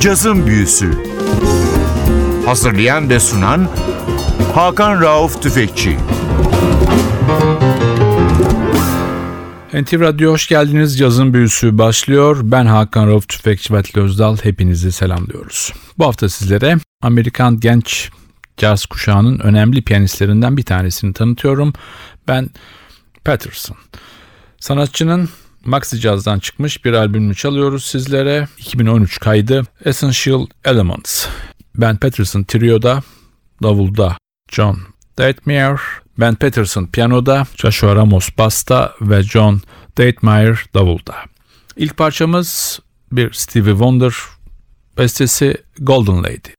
Cazın Büyüsü Hazırlayan ve sunan Hakan Rauf Tüfekçi NTV Radyo hoş geldiniz. Cazın Büyüsü başlıyor. Ben Hakan Rauf Tüfekçi ve Özdal. Hepinizi selamlıyoruz. Bu hafta sizlere Amerikan genç caz kuşağının önemli piyanistlerinden bir tanesini tanıtıyorum. Ben Patterson. Sanatçının Maxi Jazz'dan çıkmış bir albümünü çalıyoruz sizlere. 2013 kaydı Essential Elements. Ben Patterson Trio'da, davulda John Deitmeyer, Ben Patterson piyanoda, Joshua Ramos basta ve John Deitmeyer davulda. İlk parçamız bir Stevie Wonder bestesi Golden Lady.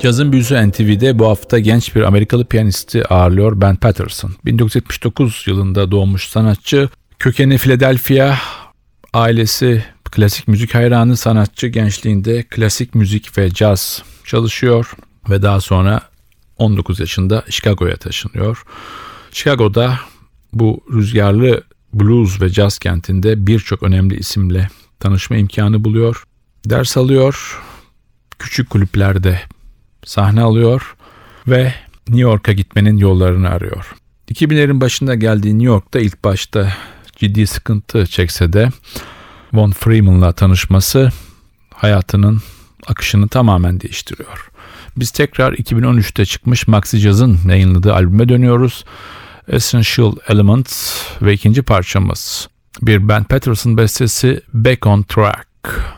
Cazın Büyüsü NTV'de bu hafta genç bir Amerikalı piyanisti ağırlıyor Ben Patterson. 1979 yılında doğmuş sanatçı. Kökeni Philadelphia, ailesi klasik müzik hayranı sanatçı gençliğinde klasik müzik ve caz çalışıyor ve daha sonra 19 yaşında Chicago'ya taşınıyor. Chicago'da bu rüzgarlı blues ve caz kentinde birçok önemli isimle tanışma imkanı buluyor. Ders alıyor, küçük kulüplerde sahne alıyor ve New York'a gitmenin yollarını arıyor. 2000'lerin başında geldiği New York'ta ilk başta ciddi sıkıntı çekse de Von Freeman'la tanışması hayatının akışını tamamen değiştiriyor. Biz tekrar 2013'te çıkmış Maxi Jazz'ın yayınladığı albüme dönüyoruz. Essential Elements ve ikinci parçamız bir Ben Patterson bestesi Back on Track.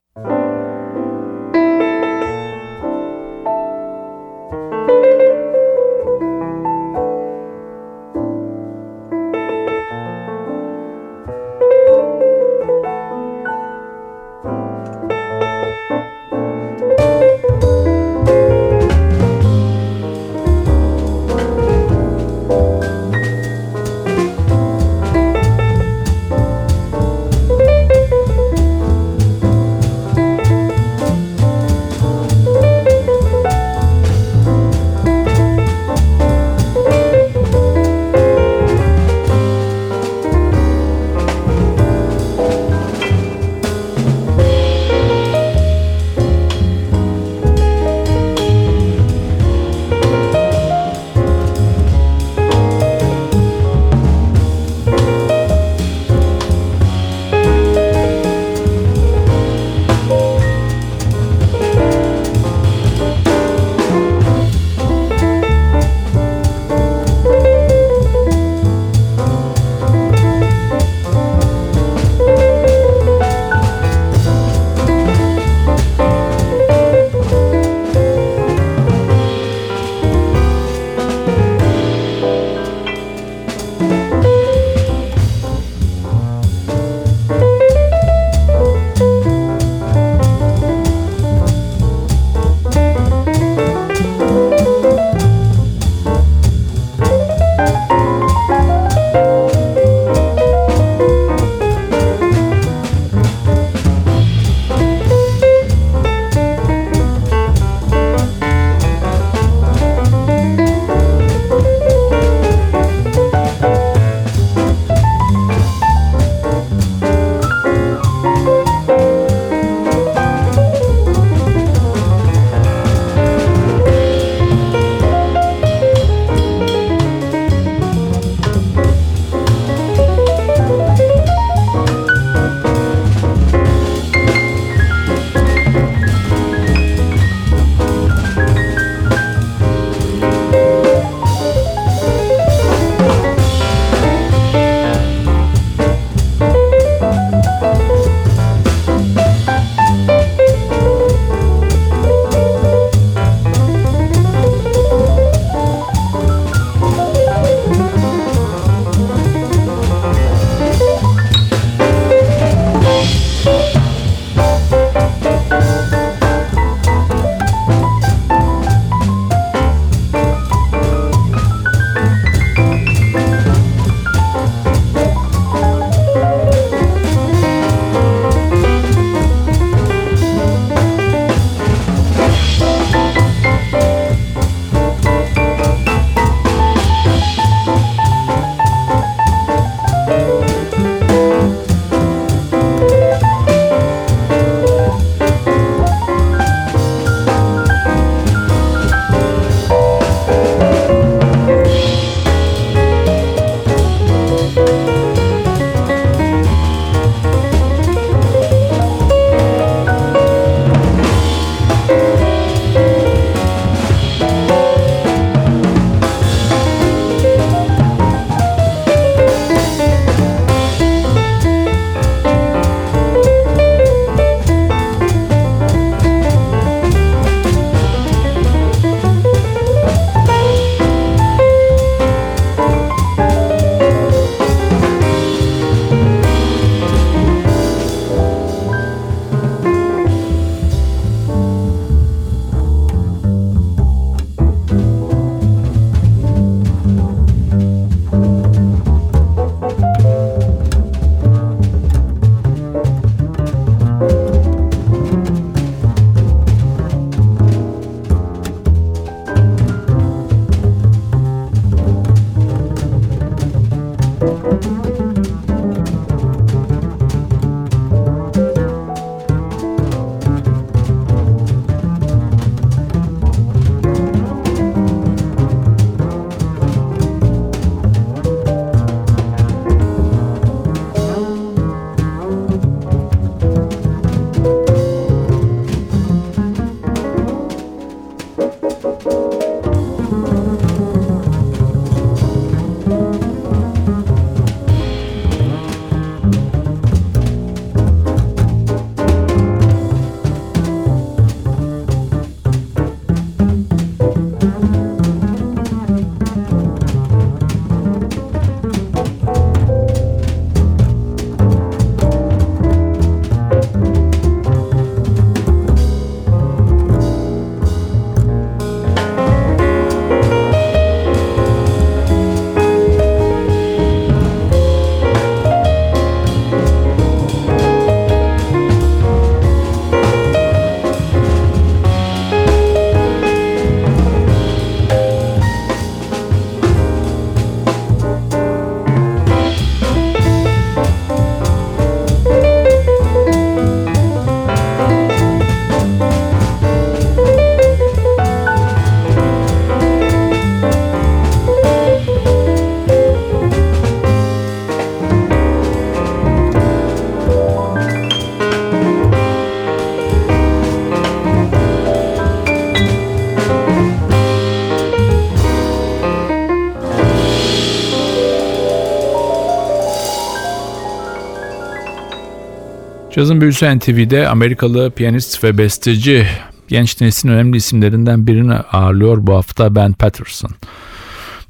Cazın Büyüsü NTV'de Amerikalı piyanist ve besteci genç neslin önemli isimlerinden birini ağırlıyor bu hafta Ben Patterson.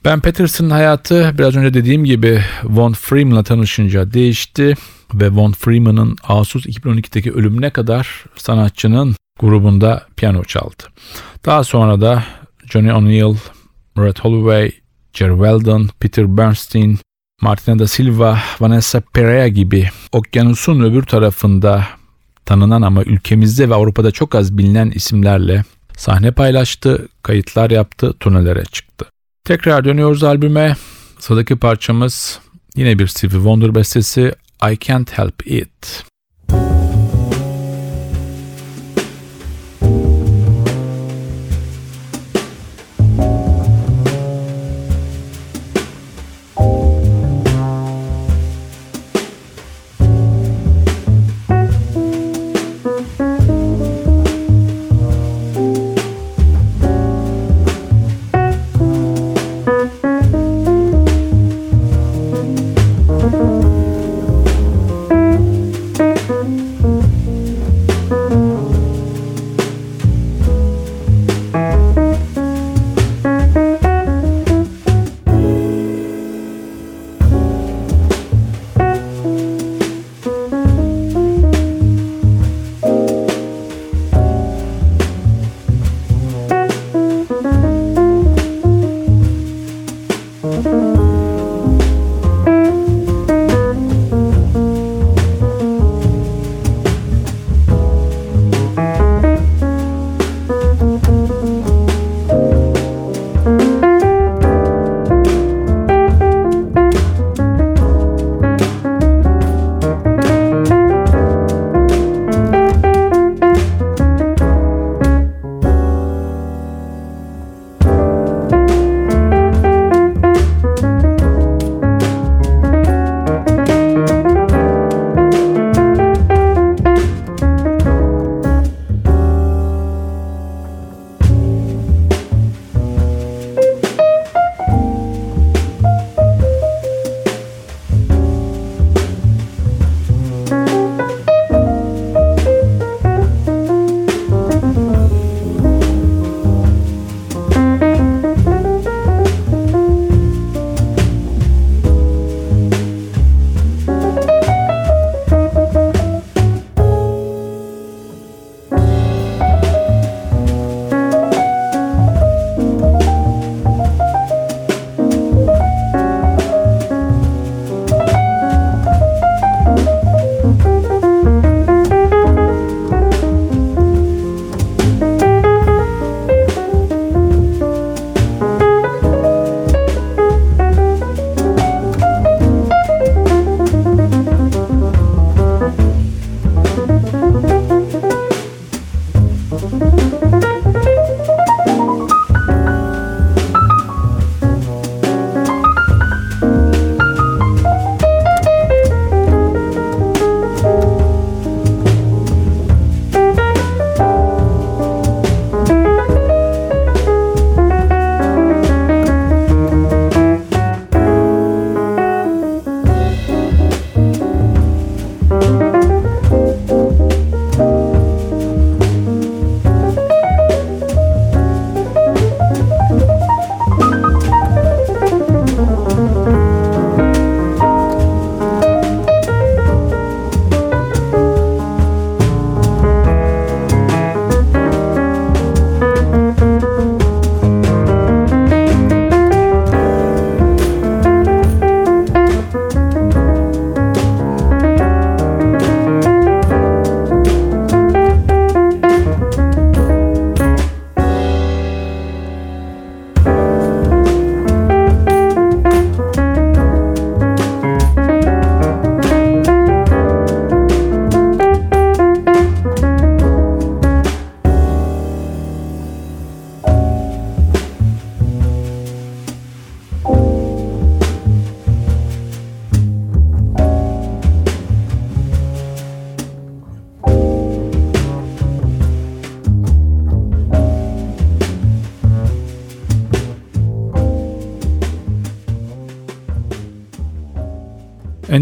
Ben Patterson'ın hayatı biraz önce dediğim gibi Von Freeman'la tanışınca değişti ve Von Freeman'ın Ağustos 2012'deki ölümüne kadar sanatçının grubunda piyano çaldı. Daha sonra da Johnny O'Neill, Red Holloway, Jerry Weldon, Peter Bernstein, Martina da Silva, Vanessa Perea gibi okyanusun öbür tarafında tanınan ama ülkemizde ve Avrupa'da çok az bilinen isimlerle sahne paylaştı, kayıtlar yaptı, turnelere çıktı. Tekrar dönüyoruz albüme. Sıradaki parçamız yine bir Stevie Wonder bestesi I Can't Help It.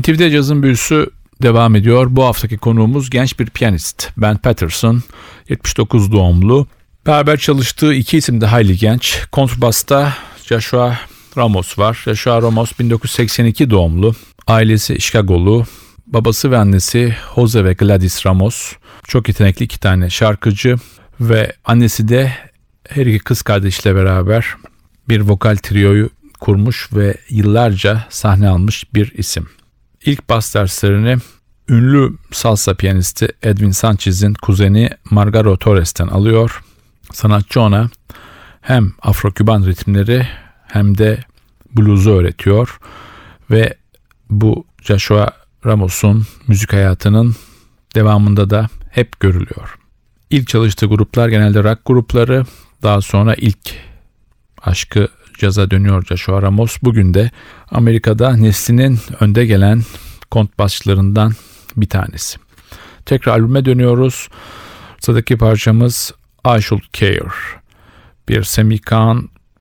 NTV'de cazın büyüsü devam ediyor. Bu haftaki konuğumuz genç bir piyanist. Ben Patterson, 79 doğumlu. Beraber çalıştığı iki isim de hayli genç. Kontrbasta Joshua Ramos var. Joshua Ramos 1982 doğumlu. Ailesi Chicago'lu. Babası ve annesi Jose ve Gladys Ramos. Çok yetenekli iki tane şarkıcı ve annesi de her iki kız kardeşle beraber bir vokal trioyu kurmuş ve yıllarca sahne almış bir isim. İlk bas derslerini ünlü salsa piyanisti Edwin Sanchez'in kuzeni Margaro Torres'ten alıyor. Sanatçı ona hem Afro-Küban ritimleri hem de blues'u öğretiyor ve bu Joshua Ramos'un müzik hayatının devamında da hep görülüyor. İlk çalıştığı gruplar genelde rock grupları, daha sonra ilk aşkı caza dönüyor Joshua Ramos. Bugün de Amerika'da neslinin önde gelen kontbasçılarından bir tanesi. Tekrar albüme dönüyoruz. Sıradaki parçamız I Should Care. Bir Sammy Kahn,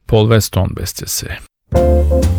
Paul Weston bestesi. Müzik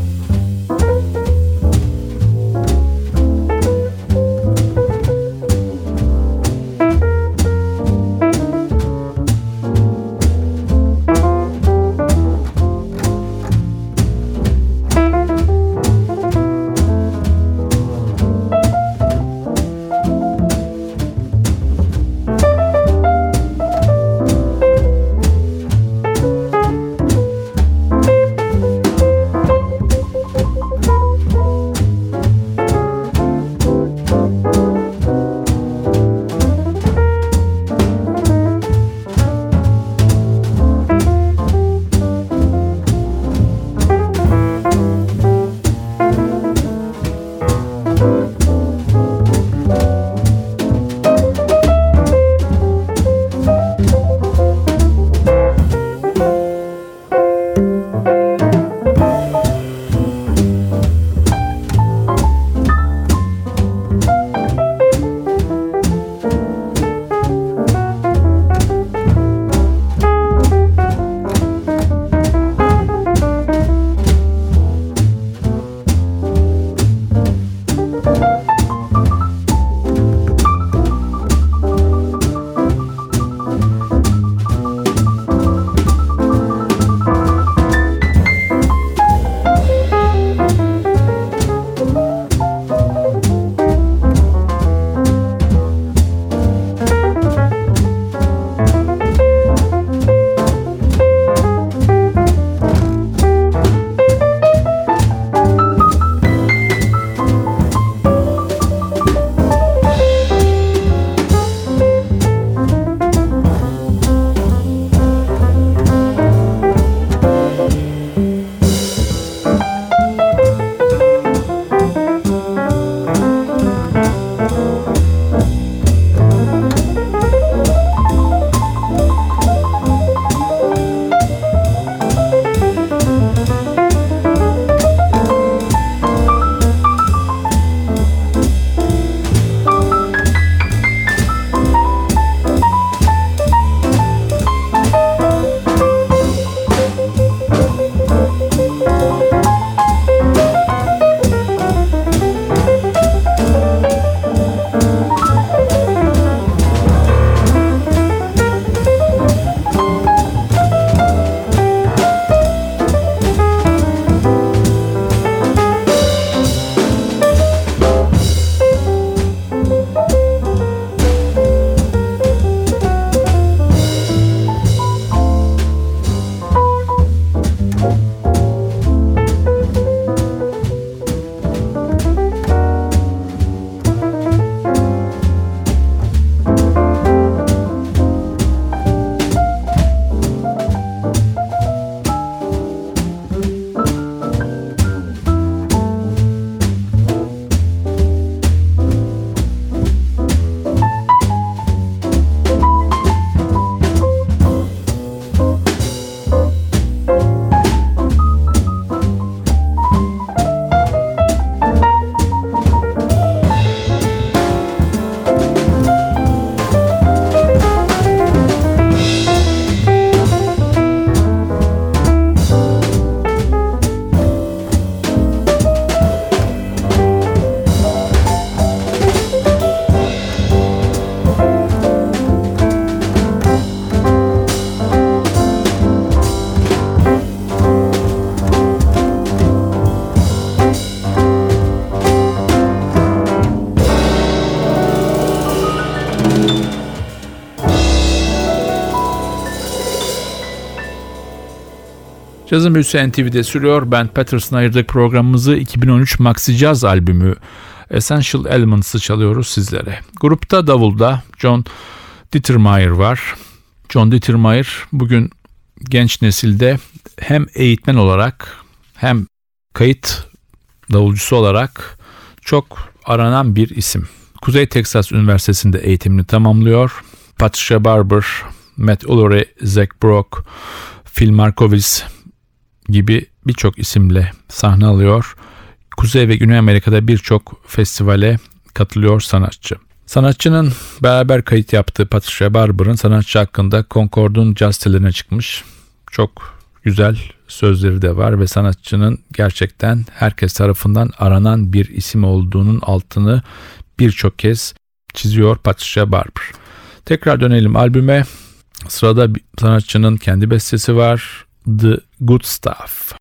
Cazın Büyüsü NTV'de sürüyor. Ben Patterson ayırdık programımızı 2013 Maxi Jazz albümü Essential Elements'ı çalıyoruz sizlere. Grupta davulda John Dittermeyer var. John Dittermeyer bugün genç nesilde hem eğitmen olarak hem kayıt davulcusu olarak çok aranan bir isim. Kuzey Teksas Üniversitesi'nde eğitimini tamamlıyor. Patricia Barber, Matt Ullery, Zach Brock, Phil Markovis gibi birçok isimle sahne alıyor. Kuzey ve Güney Amerika'da birçok festivale katılıyor sanatçı. Sanatçının beraber kayıt yaptığı Patricia Barber'ın sanatçı hakkında Concord'un jazz teline çıkmış. Çok güzel sözleri de var ve sanatçının gerçekten herkes tarafından aranan bir isim olduğunun altını birçok kez çiziyor Patricia Barber. Tekrar dönelim albüme. Sırada sanatçının kendi bestesi var. The Good Stuff.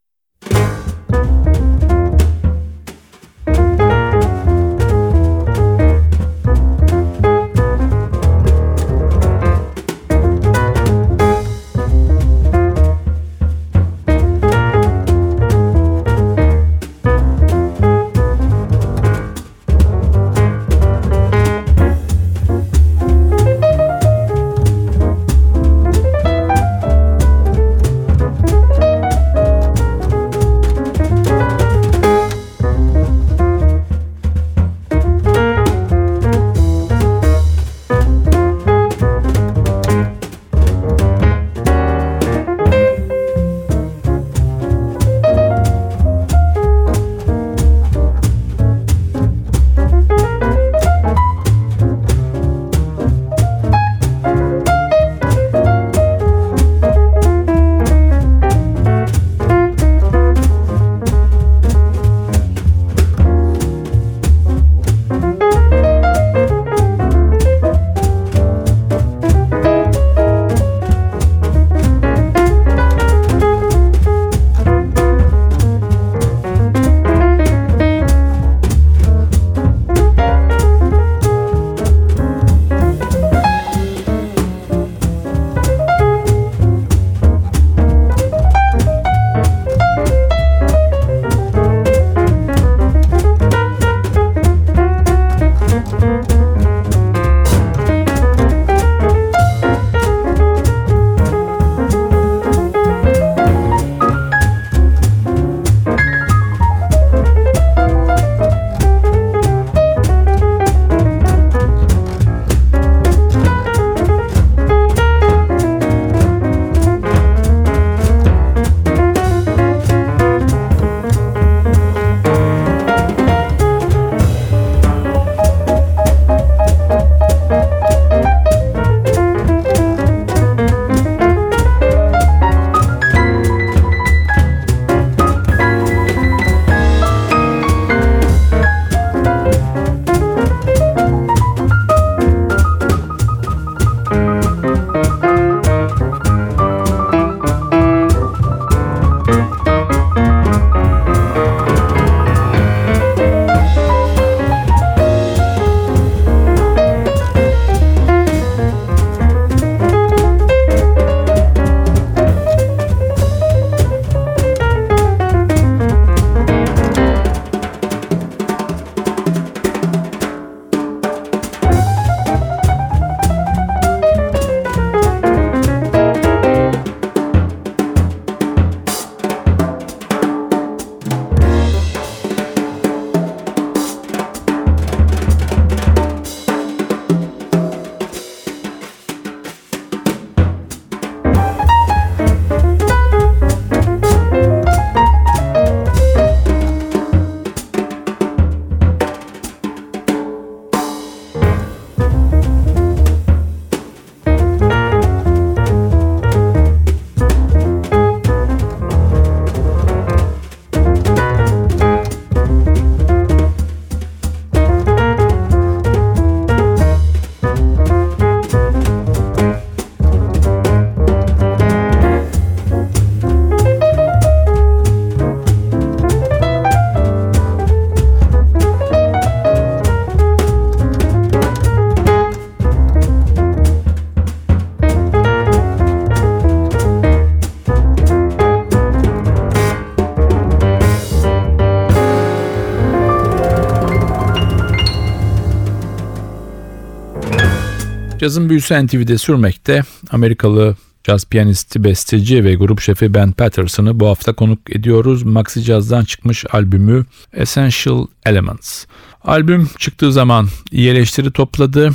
Cazın büyüsü NTV'de sürmekte. Amerikalı caz piyanisti, besteci ve grup şefi Ben Patterson'ı bu hafta konuk ediyoruz. Maxi Jazz'dan çıkmış albümü Essential Elements. Albüm çıktığı zaman iyi eleştiri topladı.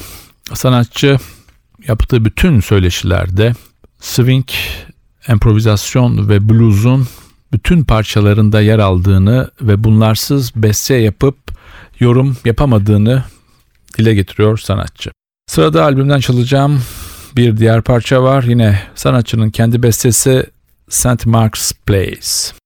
Sanatçı yaptığı bütün söyleşilerde swing, improvizasyon ve blues'un bütün parçalarında yer aldığını ve bunlarsız beste yapıp yorum yapamadığını dile getiriyor sanatçı. Sırada albümden çalacağım bir diğer parça var. Yine sanatçının kendi bestesi St. Mark's Place.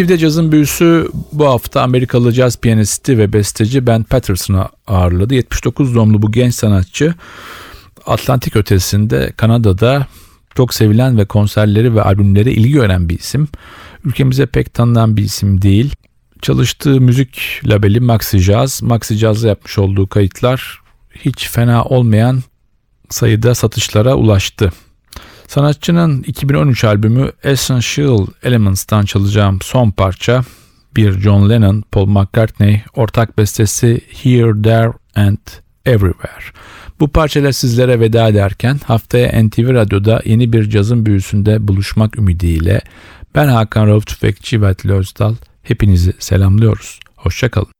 NTV'de cazın büyüsü bu hafta Amerikalı caz piyanisti ve besteci Ben Patterson'ı ağırladı. 79 doğumlu bu genç sanatçı Atlantik ötesinde Kanada'da çok sevilen ve konserleri ve albümleri ilgi gören bir isim. Ülkemize pek tanınan bir isim değil. Çalıştığı müzik labeli Maxi Jazz, Maxi Jazz'da yapmış olduğu kayıtlar hiç fena olmayan sayıda satışlara ulaştı. Sanatçının 2013 albümü Essential Elements'tan çalacağım son parça bir John Lennon, Paul McCartney ortak bestesi Here, There and Everywhere. Bu parçayla sizlere veda ederken haftaya NTV Radyo'da yeni bir cazın büyüsünde buluşmak ümidiyle ben Hakan Rauf Tüfekçi ve Özdal hepinizi selamlıyoruz. Hoşçakalın.